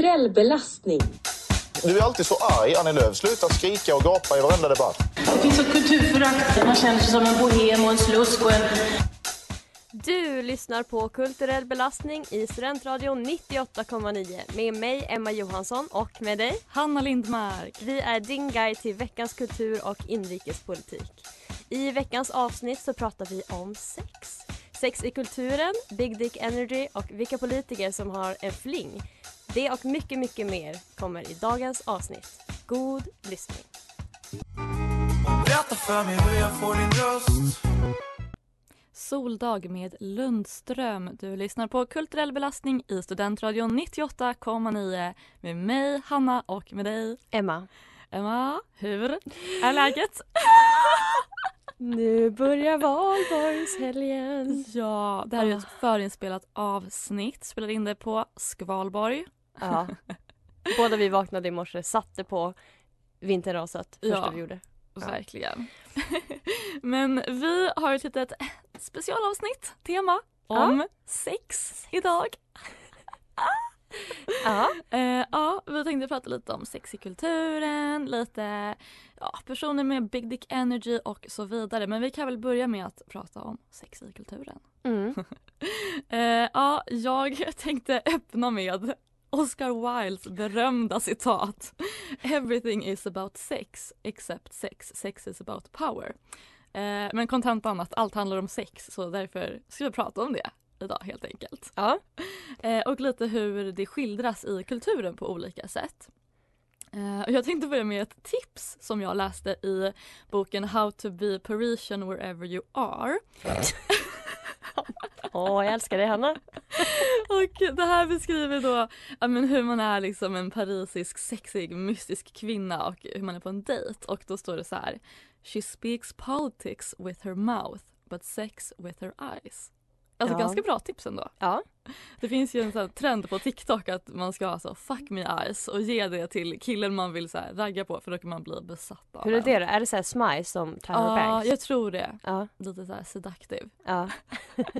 Kulturell belastning. Du är alltid så arg, Annie Lööf. Sluta skrika och gapa i varenda debatt. Det finns ett kulturförakt. Man känner sig som en bohem och en slusk och en... Du lyssnar på Kulturell belastning i Studentradion 98,9 med mig Emma Johansson och med dig Hanna Lindmark. Vi är din guide till veckans kultur och inrikespolitik. I veckans avsnitt så pratar vi om sex. Sex i kulturen, Big Dick Energy och vilka politiker som har en fling. Det och mycket, mycket mer kommer i dagens avsnitt. God lyssning! Berätta för mig hur jag får din röst Soldag med Lundström. Du lyssnar på Kulturell belastning i Studentradion 98,9 med mig, Hanna och med dig, Emma. Emma. Hur är läget? Nu börjar valborgshelgen. Ja, det här är ett förinspelat avsnitt. Spelade in det på Skvalborg. Ja. Båda vi vaknade i morse, satte på Vinterrasat första Ja. vi gjorde. Ja. Verkligen. Men vi har ett litet specialavsnitt, tema, om sex idag. Ja. Eh, ja, vi tänkte prata lite om sex i kulturen, lite ja, personer med big dick energy och så vidare. Men vi kan väl börja med att prata om sex i kulturen. Mm. Eh, ja, jag tänkte öppna med Oscar Wildes berömda citat. Everything is about sex except sex. Sex is about power. Eh, men kontentan att allt handlar om sex så därför ska vi prata om det idag helt enkelt. Ja. Eh, och lite hur det skildras i kulturen på olika sätt. Eh, och jag tänkte börja med ett tips som jag läste i boken How to be Parisian wherever you are. Åh, jag älskar dig Hanna. Och det här beskriver då ja, men hur man är liksom en parisisk sexig mystisk kvinna och hur man är på en dejt och då står det så här She speaks politics with her mouth but sex with her eyes. Alltså Ja. ganska bra tips ändå. Ja. Det finns ju en sån trend på TikTok att man ska ha så fuck me eyes och ge det till killen man vill så här ragga på för då kan man bli besatt av Hur är det då? Är det så här smile som Tyra Ja, Banks? jag tror det. Ja. Lite så här seductive. Ja.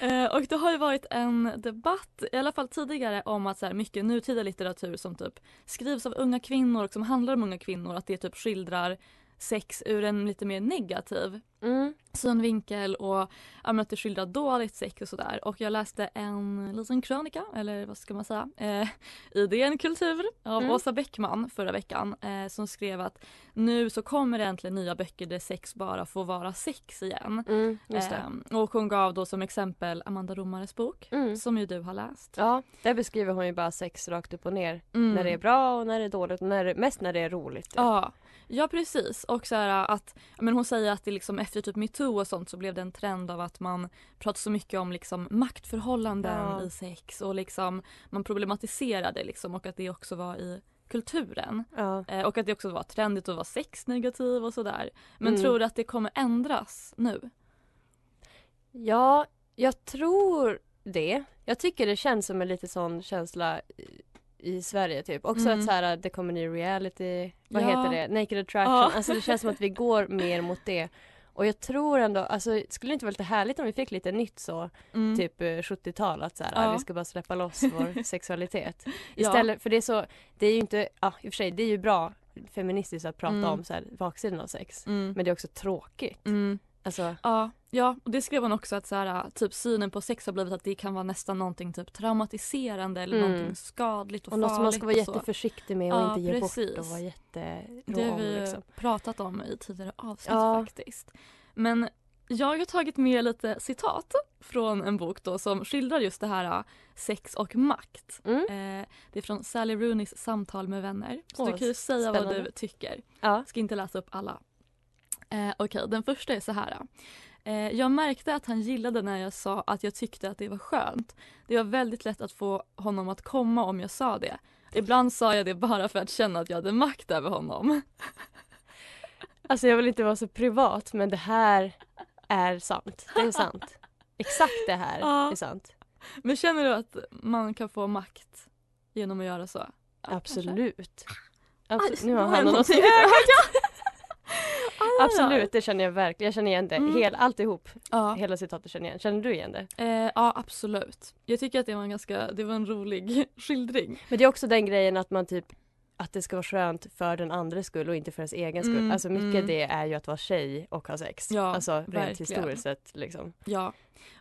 Eh, och det har ju varit en debatt, i alla fall tidigare, om att så här, mycket nutida litteratur som typ skrivs av unga kvinnor och som handlar om unga kvinnor, att det typ skildrar sex ur en lite mer negativ Mm. synvinkel och ja, att det skildrar dåligt sex och sådär. Och jag läste en liten krönika, eller vad ska man säga, eh, i DN Kultur av Mm. Åsa Bäckman förra veckan eh, som skrev att nu så kommer det äntligen nya böcker där sex bara får vara sex igen. Mm. Ehm, och hon gav då som exempel Amanda Romares bok Mm. som ju du har läst. Ja, där beskriver hon ju bara sex rakt upp och ner. Mm. När det är bra och när det är dåligt. När det, mest när det är roligt. Ja, ja precis. Och så här att, men hon säger att det liksom efter typ metoo och sånt så blev det en trend av att man pratar så mycket om liksom maktförhållanden Ja. i sex och liksom man problematiserade liksom och att det också var i kulturen. Ja. Eh, och att det också var trendigt att vara sexnegativ och sådär. Men Mm. tror du att det kommer ändras nu? ja, jag tror det. Jag tycker det känns som en lite sån känsla i- Sverige typ. Också Mm. att så här, det kommer ny reality, vad Ja. heter det, naked attraction. Ja. Alltså det känns som att vi går mer mot det. Och jag tror ändå, alltså skulle det inte vara lite härligt om vi fick lite nytt så, Mm. typ eh, 70-tal, att så här, Ja. vi ska bara släppa loss vår sexualitet. Istället, för det är så, det är ju inte, ja i och för sig det är ju bra feministiskt att prata Mm. om så här, baksidan av sex. Mm. Men det är också tråkigt. Alltså, Ja, ja, och det skrev hon också att så här, typ synen på sex har blivit att det kan vara nästan någonting typ traumatiserande eller Mm. någonting skadligt och, och något farligt som man ska vara och jätteförsiktig med och Ja, inte ge precis. bort och vara jätterå Det har vi liksom. pratat om i tidigare avsnitt Ja. faktiskt. Men jag har tagit med lite citat från en bok då som skildrar just det här äh, sex och makt. Mm. Eh, det är från Sally Rooneys samtal med vänner. Så Åh, du kan ju säga vad spännande. du tycker. Ja. Ska inte läsa upp alla Eh, Okej, den första är så här. Eh, jag märkte att han gillade när jag sa att jag tyckte att det var skönt. Det var väldigt lätt att få honom att komma om jag sa det. Ibland sa jag det bara för att känna att jag hade makt över honom. Alltså jag vill inte vara så privat men det här är sant. Det är sant. Exakt det här Ja. är sant. Men känner du att man kan få makt genom att göra så? Ja. Absolut. Absolut. Aj, Nu har han i någonting. ögat. Absolut, det känner jag verkligen. Jag känner igen det. Mm. Hel, alltihop. Ja. Hela citatet känner jag igen. Känner du igen det? Eh, ja absolut. Jag tycker att det var en ganska, det var en rolig skildring. Men det är också den grejen att man typ att det ska vara skönt för den andres skull och inte för ens egen skull. Mm, alltså mycket mm. det är ju att vara tjej och ha sex. Ja, alltså rent verkligen. historiskt sett liksom. Ja.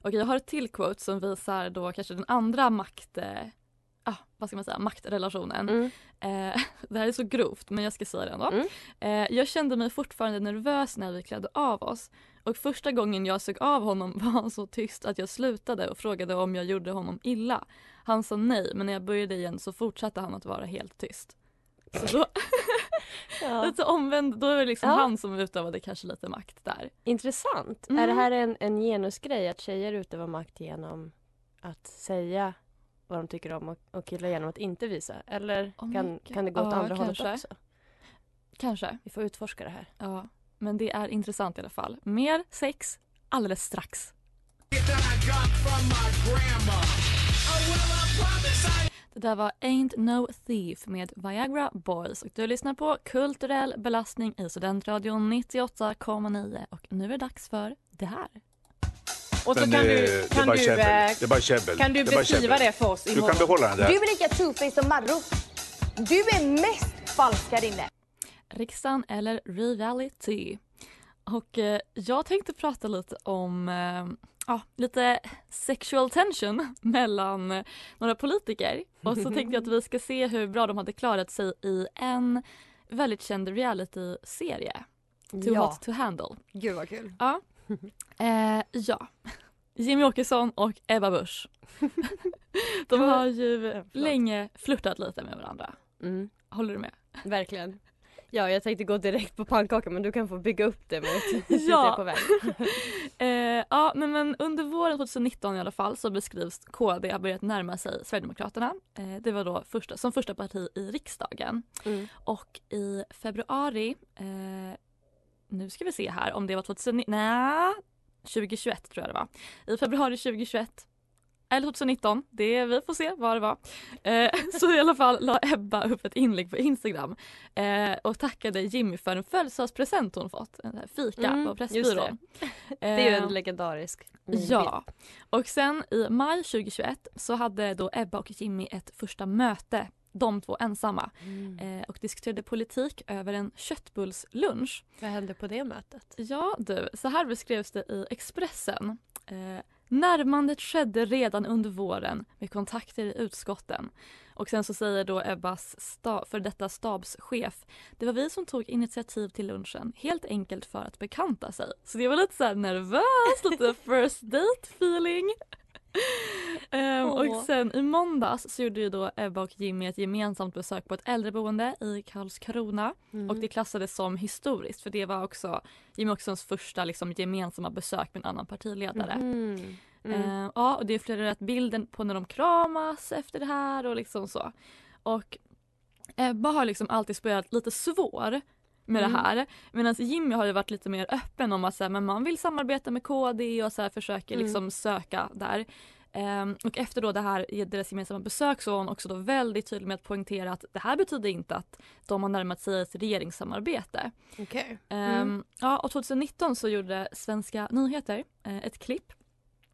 Och jag har ett till quote som visar då kanske den andra makt, eh, ah, vad ska man säga, maktrelationen. Mm. Eh, det här är så grovt men jag ska säga det ändå. Mm. Eh, jag kände mig fortfarande nervös när vi klädde av oss. Och första gången jag såg av honom var han så tyst att jag slutade och frågade om jag gjorde honom illa. Han sa nej men när jag började igen så fortsatte han att vara helt tyst. Så då, Ja. lite omvänd, då är det liksom Ja. han som utövade kanske lite makt där. Intressant. Mm. Är det här en, en genusgrej att tjejer utövar makt genom att säga vad de tycker om och, och killar genom att inte visa? Eller Oh kan, kan det gå åt Ja, andra kanske. hållet också? Kanske. Vi får utforska det här. Ja, men det är intressant i alla fall. Mer sex alldeles strax. Det där var Ain't No Thief med Viagra Boys och du lyssnar på Kulturell belastning i Studentradion 98,9 och nu är det dags för det här. Och så Men, kan eh, du, det är kan bara du, käbbel. eh, Det är bara käbbel. kan du Det beskriva det för oss Du kan imorgon? behålla den där. Du är lika two-faced som Marro. Du är mest falsk här inne. Riksdagen eller reality. Och eh, jag tänkte prata lite om eh, ja, lite sexual tension mellan eh, några politiker. Och så tänkte jag att vi ska se hur bra de hade klarat sig i en väldigt känd reality-serie. Too Ja. hot to handle. Gud vad kul. Ja. Eh, ja. Jimmy Åkesson och Ebba Busch. De har ju Ja, förlåt. länge flörtat lite med varandra. Mm, Håller du med? verkligen. Ja, jag tänkte gå direkt på pannkaka men du kan få bygga upp det mot Ja. på väg. Eh, ja, men, men under våren 2019 i alla fall så beskrivs KD har börjat närma sig Sverigedemokraterna. Eh, det var då första, som första parti i riksdagen. Mm. Och i februari, eh, nu ska vi se här om det var 2019, nej 2021 tror jag det var. I februari 2021 eller 2019, det, vi får se vad det var. Eh, så i alla fall la Ebba upp ett inlägg på Instagram eh, och tackade Jimmy för en födelsedagspresent hon fått. En fika Mm, på Pressbyrån. Det är ju Eh, en legendarisk minbild. Ja, och sen i maj 2021 så hade då Ebba och Jimmy ett första möte, de två ensamma, Mm. eh, och diskuterade politik över en köttbullslunch. Vad hände på det mötet? Ja du, så här beskrevs det i Expressen. Eh, närmandet skedde redan under våren med kontakter i utskotten. Och sen så säger då Ebbas sta- för detta stabschef, det var vi som tog initiativ till lunchen, helt enkelt för att bekanta sig. Så det var lite så nervöst, lite first date feeling. Åh. och sen i måndags så gjorde ju då Ebba och Jimmy ett gemensamt besök på ett äldreboende i Karlskrona. Mm. Och det klassades som historiskt för det var också Jimmie Åkessons första liksom, gemensamma besök med en annan partiledare. Mhm. Mm. Eh, ja, och det är florerat bilden på när de kramas efter det här och liksom så. Och Ebba har liksom alltid spelat lite svår med Mm. det här. Medan Jimmy har ju varit lite mer öppen om att så här, men man vill samarbeta med KD och så här, försöker Mm. liksom söka där. Ehm, och efter då det här deras gemensamma besök så var hon också då väldigt tydlig med att poängtera att det här betyder inte att de har närmat sig ett regeringssamarbete. Okej. Ehm, Mm. ja, och 2019 så gjorde Svenska nyheter eh, ett klipp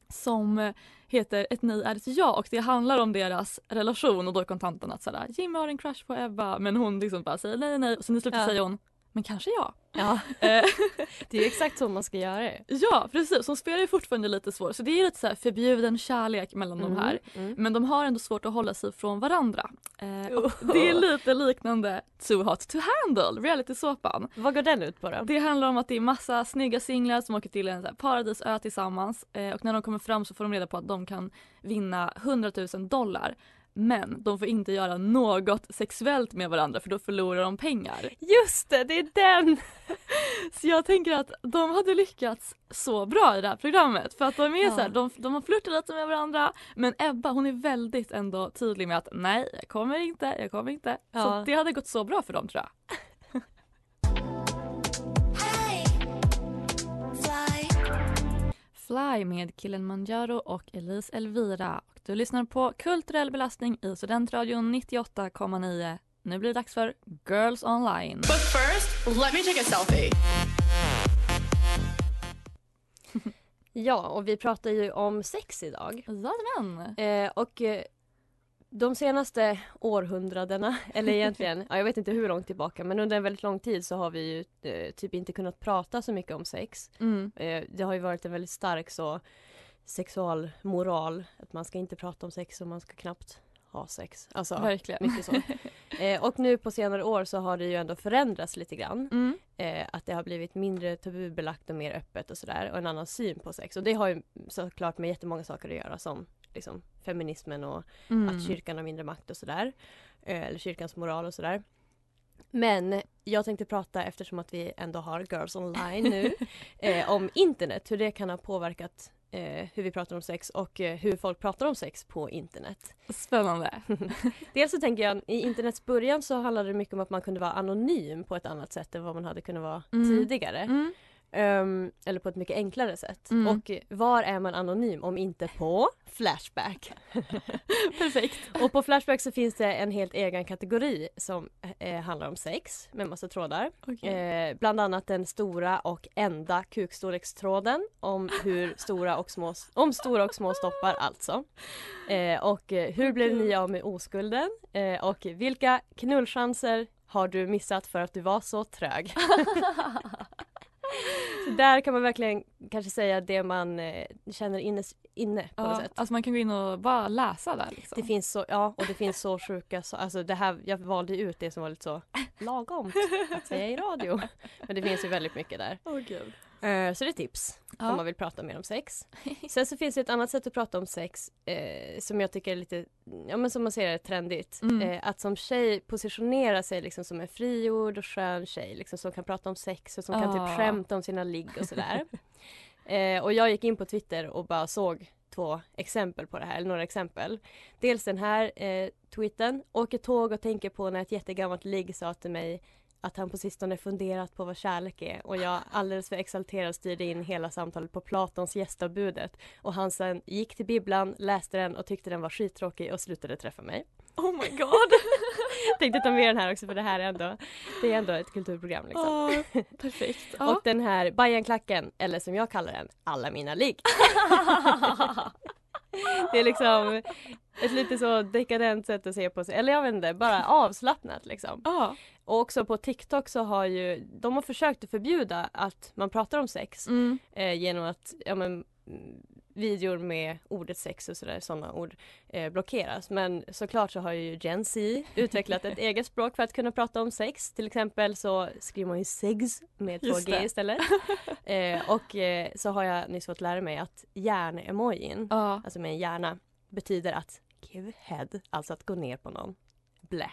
som heter Ett nej är ett ja och det handlar om deras relation och då är kontanten att sådär Jimmy har en crush på Ebba men hon liksom bara säger nej nej och sen i slutet Ja. säger hon men kanske jag. Ja, Eh, det är exakt så man ska göra det. ja precis, hon spelar ju fortfarande lite svår så det är lite så förbjuden kärlek mellan de här. Mm. Men de har ändå svårt att hålla sig från varandra. Eh, och det är lite liknande Too Hot To Handle, realitysåpan. Vad går den ut på då? Det handlar om att det är massa snygga singlar som åker till en paradisö tillsammans eh, och när de kommer fram så får de reda på att de kan vinna 100 000 dollar Men de får inte göra något sexuellt med varandra för då förlorar de pengar. Just det, det är den! Så jag tänker att de hade lyckats så bra i det här programmet för att de är Ja. så här, de, de har flörtat lite med varandra men Ebba hon är väldigt ändå tydlig med att nej jag kommer inte, jag kommer inte. Ja. Så det hade gått så bra för dem tror jag. Fly med Kilimanjaro och Elise Elvira. Du lyssnar på Kulturell belastning i Studentradion 98,9. Nu blir det dags för Girls Online. But first, let me take a selfie. Ja, och vi pratar ju om sex idag. Jajamän! Eh, och eh, de senaste århundradena, eller egentligen, ja, jag vet inte hur långt tillbaka, men under en väldigt lång tid så har vi ju eh, typ inte kunnat prata så mycket om sex. Mm. Eh, det har ju varit en väldigt stark så sexualmoral, att man ska inte prata om sex och man ska knappt ha sex. Alltså, Verkligen. mycket så. Eh, och nu på senare år så har det ju ändå förändrats lite grann. Mm. Eh, att det har blivit mindre tabubelagt och mer öppet och sådär och en annan syn på sex. Och det har ju såklart med jättemånga saker att göra som liksom feminismen och Mm. att kyrkan har mindre makt och sådär. Eh, eller kyrkans moral och sådär. Men jag tänkte prata eftersom att vi ändå har Girls Online nu om internet, hur det kan ha påverkat eh, hur vi pratar om sex och eh, hur folk pratar om sex på internet. Spännande. Dels så tänker jag, i internets början så handlade det mycket om att man kunde vara anonym på ett annat sätt än vad man hade kunnat vara Mm. tidigare. Mm. Ehm, eller på ett mycket enklare sätt. Mm. Och var är man anonym om inte på Flashback? Perfekt. Och på Flashback så finns det en helt egen kategori som eh, handlar om sex med massa trådar. Okej. Eh, bland annat den stora och enda kukstorlekstråden om hur stora och små, om stora och små stoppar alltså. Eh, och eh, hur blev ni av med oskulden? Eh, och vilka knullchanser har du missat för att du var så trög? så där kan man verkligen kanske säga det man eh, känner inne, inne på något Ja, sätt. alltså man kan gå in och bara läsa där liksom. Det finns så, ja och det finns så sjuka, så, alltså det här, jag valde ut det som var lite så lagom att säga i radio. Men det finns ju väldigt mycket där. Åh gud. Eh, så det är tips Ja. om man vill prata mer om sex. Sen så finns det ett annat sätt att prata om sex eh, som jag tycker är lite, ja men som man ser är trendigt. Mm. Eh, att som tjej positionera sig liksom som en frigjord och skön tjej liksom som kan prata om sex och som kan Ah. typ skämta om sina ligg och sådär. eh, och jag gick in på Twitter och bara såg två exempel på det här, eller några exempel. Dels den här eh, tweeten. Åker tåg och tänker på när ett jättegammalt ligg sa till mig att han på sistone funderat på vad kärlek är och jag alldeles för exalterad styrde in hela samtalet på Platons gästabudet och han sen gick till bibblan, läste den och tyckte den var skittråkig och slutade träffa mig. Oh my god. Tänkte ta med den här också för det här är ändå, det är ändå ett kulturprogram liksom. Åh, perfekt. Ja. Och den här Bajenklacken, eller som jag kallar den, Alla mina ligg. det är liksom ett lite så dekadent sätt att se på sig, eller jag vet inte, bara avslappnat liksom. Ja. Och också på TikTok så har ju, de har försökt att förbjuda att man pratar om sex Mm. eh, genom att, ja men videor med ordet sex och sådär, sådana ord eh, blockeras. Men såklart så har ju Gen Z utvecklat ett eget språk för att kunna prata om sex. Till exempel så skriver man ju sex med två Just G det. istället. eh, och eh, så har jag nyss fått lära mig att hjärn-emojin, Ja. alltså med en hjärna, betyder att give head, alltså att gå ner på någon. Blä.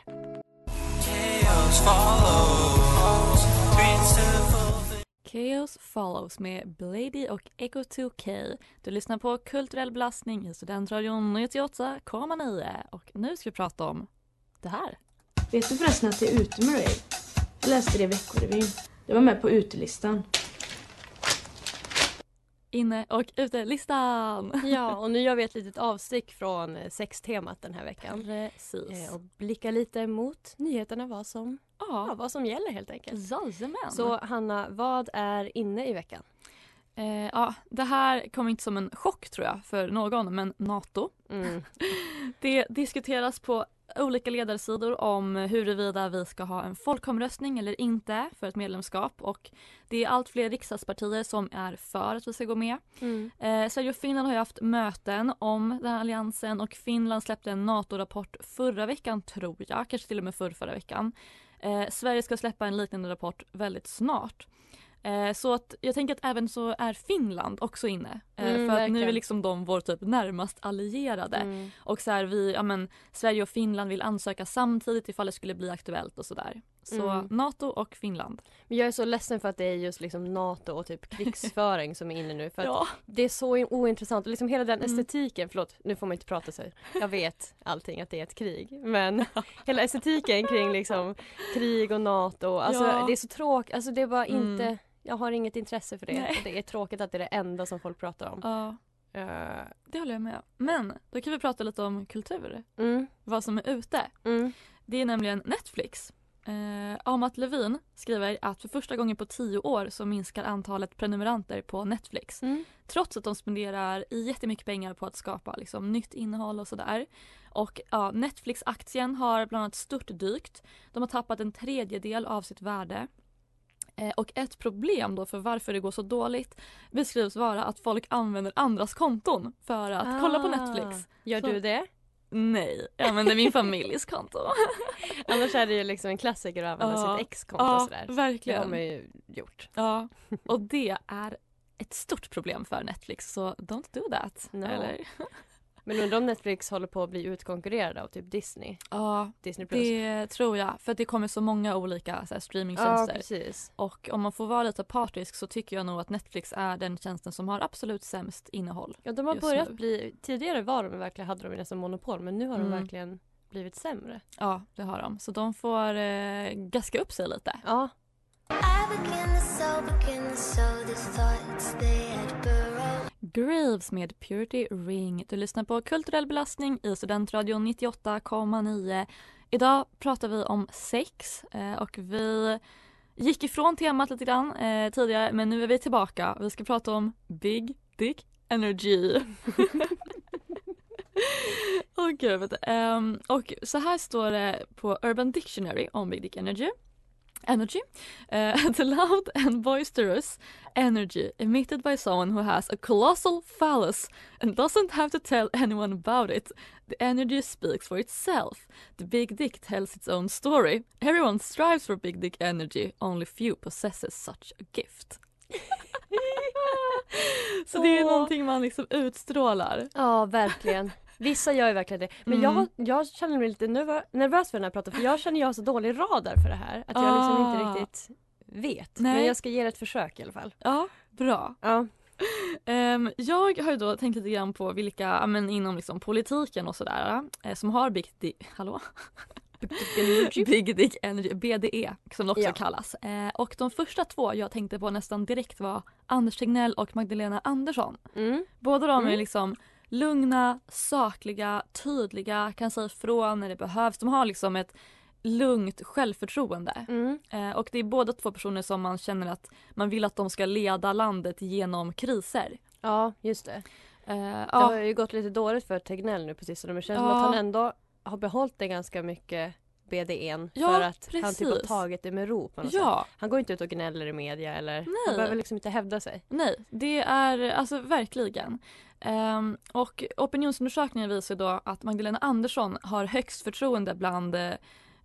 Chaos follows med Blady och Echo 2K. Du lyssnar på Kulturell belastning i Studentradion 98,9 och nu ska vi prata om det här. Vet du förresten att det är ute med dig? Jag läste det i Veckorevyn. Det var med på utelistan. Inne och ute-listan! Ja, och nu gör vi ett litet avstick från eh, sextemat den här veckan. Precis. Eh, och blickar lite mot nyheterna, vad som, ja, Ja, vad som gäller helt enkelt. jajamän. Så Hanna, vad är inne i veckan? Eh, ja, det här kom inte som en chock tror jag för någon, men NATO. Mm. Det diskuteras på olika ledarsidor om huruvida vi ska ha en folkomröstning eller inte för ett medlemskap och det är allt fler riksdagspartier som är för att vi ska gå med. Mm. Eh, Sverige och Finland har ju haft möten om den här alliansen och Finland släppte en NATO-rapport förra veckan tror jag, kanske till och med förra, förra veckan. Eh, Sverige ska släppa en liknande rapport väldigt snart. Eh, så att jag tänker att även så är Finland också inne. Eh, Mm, för att nu är verkligen. liksom de vår typ närmast allierade. Och så här, vi, ja men Sverige och Finland vill ansöka samtidigt ifall det skulle bli aktuellt och sådär. Så Mm. NATO och Finland. Men jag är så ledsen för att det är just liksom NATO och typ krigsföring som är inne nu. För Ja. det är så in- ointressant och liksom hela den Mm. estetiken, förlåt nu får man inte prata så. Jag vet allting att det är ett krig. Men hela estetiken kring liksom krig och NATO, alltså Ja. det är så tråkigt, alltså det är bara Mm. inte jag har inget intresse för det. Nej. Och det är tråkigt att det är det enda som folk pratar om. Ja, Eh, det håller jag med. Men då kan vi prata lite om kultur. mm, Vad som är ute. mm. Det är nämligen Netflix. Eh, Amat Levin skriver att för första gången på tio år så minskar antalet prenumeranter på Netflix. Mm. Trots att de spenderar jättemycket pengar på att skapa liksom, nytt innehåll och sådär. Och ja, Netflix-aktien har bland annat störtdykt. De har tappat en tredjedel av sitt värde. Eh, och ett problem då för varför det går så dåligt beskrivs vara att folk använder andras konton för att kolla på Ah. Netflix. Gör Så- du det? Nej, jag använder min familjs konto. Annars är det ju liksom en klassiker att använda Ja. sitt ex-konto Ja, sådär. Det verkligen. har man ju gjort. Ja, och det är ett stort problem för Netflix så don't do that. No. Eller? Men undrar om Netflix håller på att bli utkonkurrerad av typ Disney? Ja, Disney Plus? det tror jag. För att det kommer så många olika så här, ja, streamingtjänster. precis. och om man får vara lite partisk så tycker jag nog att Netflix är den tjänsten som har absolut sämst innehåll. Ja, de har börjat nu. bli... Tidigare var de verkligen, hade de nästan monopol men nu har de Mm. verkligen blivit sämre. Ja, det har de. Så de får eh, gaska upp sig lite. Ja. Graves med Purity Ring. Du lyssnar på Kulturell belastning i Studentradion 98,9. Idag pratar vi om sex eh, och vi gick ifrån temat lite grann eh, tidigare men nu är vi tillbaka. Vi ska prata om Big Dick Energy. Åh gud. um, och så här står det på Urban Dictionary om Big Dick Energy. Energy. Uh, the loud and boisterous energy emitted by someone who has a colossal phallus and doesn't have to tell anyone about it. The energy speaks for itself. The big dick tells its own story. Everyone strives for big dick energy, only few possesses such a gift. Så det är någonting man liksom utstrålar. ja, verkligen. Vissa gör ju verkligen det. Men Mm. jag, jag känner mig lite nervö- nervös för den här praten för jag känner jag har så dålig radar för det här. Att jag liksom Ah. inte riktigt vet. Nej. Men jag ska ge det ett försök i alla fall. Ja, bra. Ja. Ehm, jag har ju då tänkt lite grann på vilka, men inom liksom politiken och sådär, eh, som har Big Dick, hallå? Big Dick Energy, BDE som det också Ja. kallas. Eh, och de första två jag tänkte på nästan direkt var Anders Tegnell och Magdalena Andersson. Mm. Båda de är Mm. liksom lugna, sakliga, tydliga, kan säga ifrån när det behövs. De har liksom ett lugnt självförtroende. Mm. Eh, och det är båda två personer som man känner att man vill att de ska leda landet genom kriser. Ja, just det. Eh, Det ja, har ju gått lite dåligt för Tegnell nu på sistone men det känns som Ja. att han ändå har behållit det ganska mycket BDN Ja, för att han typ har precis. tagit det med ro på något sätt. ja, Han går inte ut och gnäller i media eller han Nej. behöver liksom inte hävda sig. nej, det är alltså verkligen. Ehm, och opinionsundersökningar visar då att Magdalena Andersson har högst förtroende bland eh,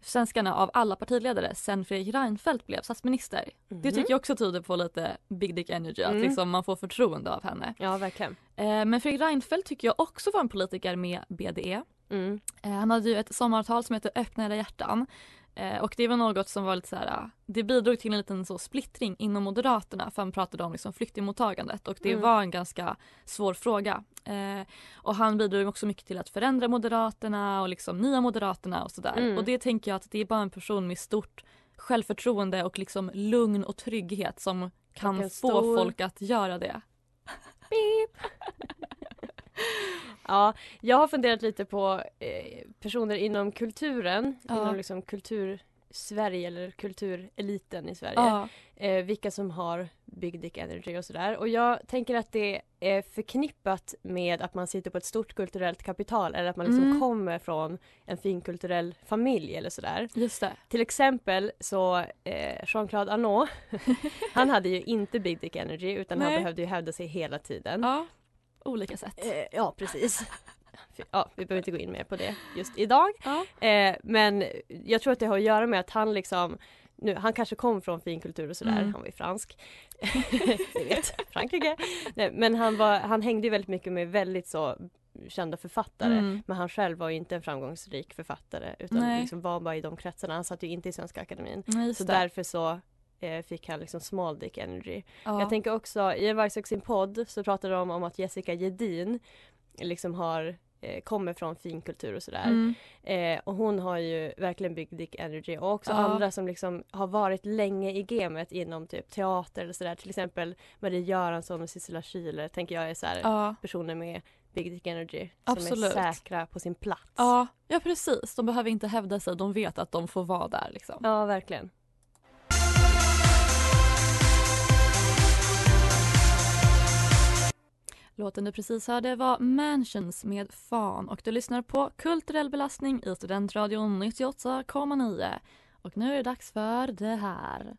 svenskarna av alla partiledare sen Fredrik Reinfeldt blev statsminister. Det tycker jag också tyder på lite big dick energy, att Mm. liksom man får förtroende av henne. Ja, verkligen. Eh, men Fredrik Reinfeldt tycker jag också var en politiker med BDE. Mm. Eh, han hade ju ett sommartal som heter Öppna era hjärtan. Eh, och det var något som var lite så här, ah, det bidrog till en liten så splittring inom Moderaterna för han pratade om liksom flyktingmottagandet och det Mm. var en ganska svår fråga. Eh, och han bidrog också mycket till att förändra Moderaterna och liksom nya Moderaterna och sådär. Mm. Och det tänker jag att det är bara en person med stort självförtroende och liksom lugn och trygghet som kan få stor- folk att göra det. Ja, jag har funderat lite på eh, personer inom kulturen, Ja. inom liksom kultur-Sverige eller kultureliten i Sverige. Ja. Eh, vilka som har Big Dick Energy och sådär. Och jag tänker att det är förknippat med att man sitter på ett stort kulturellt kapital eller att man liksom Mm. kommer från en fin kulturell familj eller sådär. Just det. Till exempel så eh, Jean-Claude Arnault, han hade ju inte Big Dick Energy utan han Nej. behövde ju hävda sig hela tiden. Ja. Olika sätt. Eh, ja, precis. Ja, vi behöver inte gå in mer på det just idag. Ja. Eh, men jag tror att det har att göra med att han liksom nu, han kanske kom från finkultur och sådär, Mm. han var ju fransk. Ni vet, Frankrike. Nej, men han, var, han hängde ju väldigt mycket med väldigt så kända författare. Mm. Men han själv var ju inte en framgångsrik författare utan Nej. liksom var bara i de kretsarna. Han satt ju inte i Svenska Akademin. Nej, Så det. därför så eh, fick han liksom small dick energy. Ja. Jag tänker också, i en Vargsax sin podd så pratade de om att Jessica Gedin liksom har eh, kommer från finkultur och sådär. Mm. Eh, och hon har ju verkligen big dick energy och också Ja. andra som liksom har varit länge i gamet inom typ teater eller sådär. Till exempel Marie Göransson och Sissela Kyle tänker jag är så här Ja. personer med big dick energy. Absolut. Som är säkra på sin plats. Ja, ja, precis. De behöver inte hävda sig. De vet att de får vara där. Liksom. Ja, verkligen. Låten du precis hörde var Mansions med Fan och du lyssnar på Kulturell belastning i Studentradion 98,9. Och nu är det dags för det här.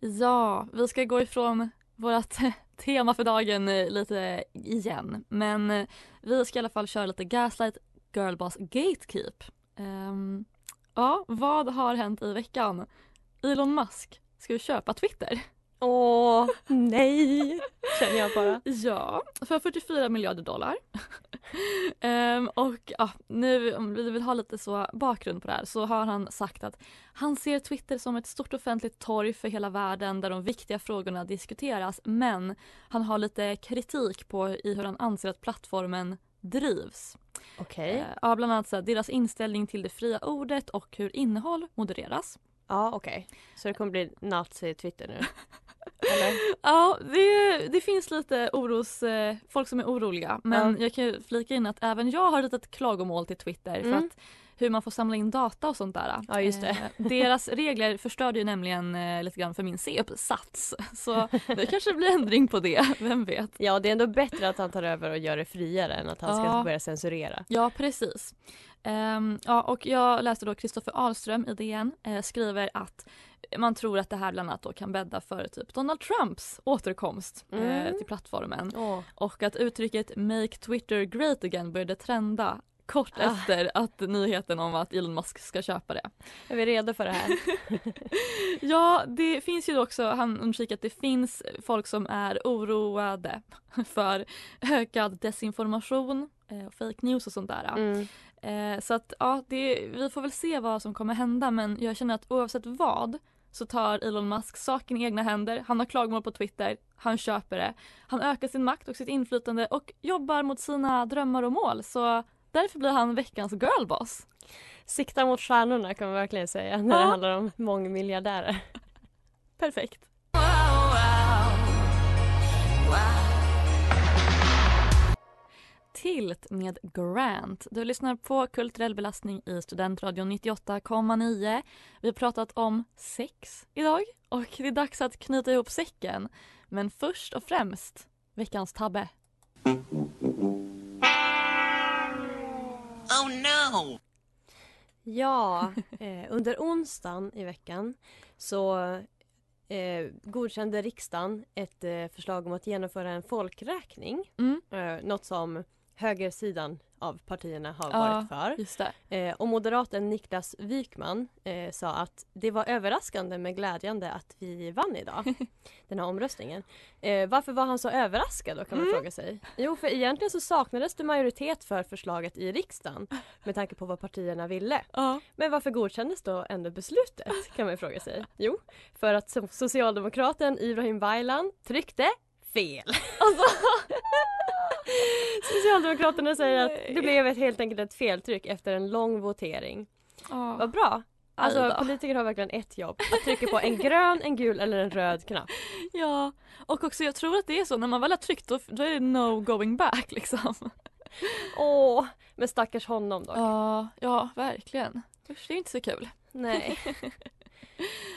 Ja, vi ska gå ifrån vårt tema för dagen eh, lite igen. Men eh, vi ska i alla fall köra lite Gaslight Girlboss Gatekeep. Ehm, ja, vad har hänt i veckan? Elon Musk ska ju köpa Twitter. Åh, nej! Känner jag bara. Ja, för 44 miljarder dollar. Ehm, och ja, nu om vi vill ha lite så bakgrund på det här så har han sagt att han ser Twitter som ett stort offentligt torg för hela världen där de viktiga frågorna diskuteras men han har lite kritik på i hur han anser att plattformen drivs. Okej. Eh, ja, bland annat så här, deras inställning till det fria ordet och hur innehåll modereras. Ja, okej. Så det kommer bli nazi-Twitter nu? Eller? Ja, det, det finns lite oros, eh, folk som är oroliga. Men Ja. jag kan ju flika in att även jag har ett klagomål till Twitter för Mm. att hur man får samla in data och sånt där. Ja, just det. Eh, deras regler förstörde ju nämligen eh, lite grann för min C-uppsats. Så det kanske blir ändring på det, vem vet. Ja, det är ändå bättre att han tar över och gör det friare än att han ska Ja. börja censurera. Ja, precis. Ehm, ja, och jag läste då Kristoffer Ahlström i DN eh, skriver att man tror att det här bland annat då kan bädda för typ Donald Trumps återkomst eh, Mm. till plattformen. Åh. Och att uttrycket “Make Twitter great again” började trenda kort Ah. efter att nyheten om att Elon Musk ska köpa det. Är vi redo för det här? Ja, det finns ju också, han understryker att det finns folk som är oroade för ökad desinformation eh, och fake news och sånt där. Mm. Eh, så att ja, det, vi får väl se vad som kommer hända men jag känner att oavsett vad så tar Elon Musk saken i egna händer. Han har klagomål på Twitter, han köper det. Han ökar sin makt och sitt inflytande och jobbar mot sina drömmar och mål. Så därför blir han veckans girlboss. Sikta mot stjärnorna kan man verkligen säga när det Ja. handlar om mångmiljardärer. Perfekt. Tilt med Grant. Du lyssnar på Kulturell belastning i Studentradion 98,9. Vi har pratat om sex idag och det är dags att knyta ihop säcken. Men först och främst, veckans tabbe. Oh no! Ja, eh, under onsdagen i veckan så eh, godkände riksdagen ett eh, förslag om att genomföra en folkräkning. Mm. Eh, något som högersidan av partierna har Ja, varit för. Just. Eh, och moderaten Niklas Wykman eh, sa att det var överraskande men glädjande att vi vann idag. den här omröstningen. Eh, varför var han så överraskad då kan man Mm. fråga sig. Jo för egentligen så saknades det majoritet för förslaget i riksdagen med tanke på vad partierna ville. Ja. Men varför godkändes då ändå beslutet kan man fråga sig. Jo, för att so- socialdemokraten Ibrahim Baylan tryckte fel. Alltså, Socialdemokraterna säger att det blev ett, helt enkelt ett feltryck efter en lång votering. Ja. Vad bra! Alltså Aj då. politiker har verkligen ett jobb. Att trycka på en grön, en gul eller en röd knapp. ja, och också jag tror att det är så när man väl har tryckt då, då är det no going back liksom. Åh, men stackars honom dock. Ja, ja verkligen. Usch, det är inte så kul. Nej.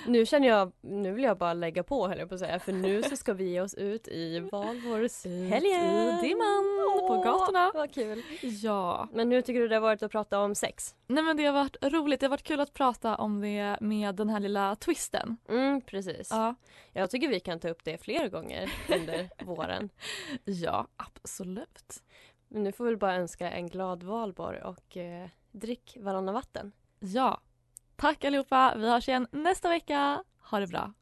Nu känner jag, nu vill jag bara lägga på höll jag på att säga för nu så ska vi ge oss ut i valvårshelgen. I dimman på gatorna. Vad kul. Ja. Men nu tycker du det har varit att prata om sex? Nej men det har varit roligt, det har varit kul att prata om det med den här lilla twisten. Mm, precis. Ja, Jag tycker vi kan ta upp det fler gånger under våren. ja absolut. Men nu får vi bara önska en glad valborg och eh, drick varannan vatten. Ja. Tack allihopa. Vi hörs igen nästa vecka. Ha det bra.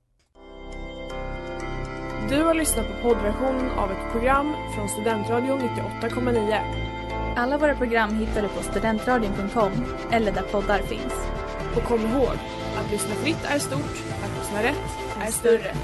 Du har lyssnat på poddversionen av ett program från Studentradion 98,9. Alla våra program hittar du på studentradion.com eller där poddar finns. Och kom ihåg, att lyssna fritt är stort, att lyssna rätt är större.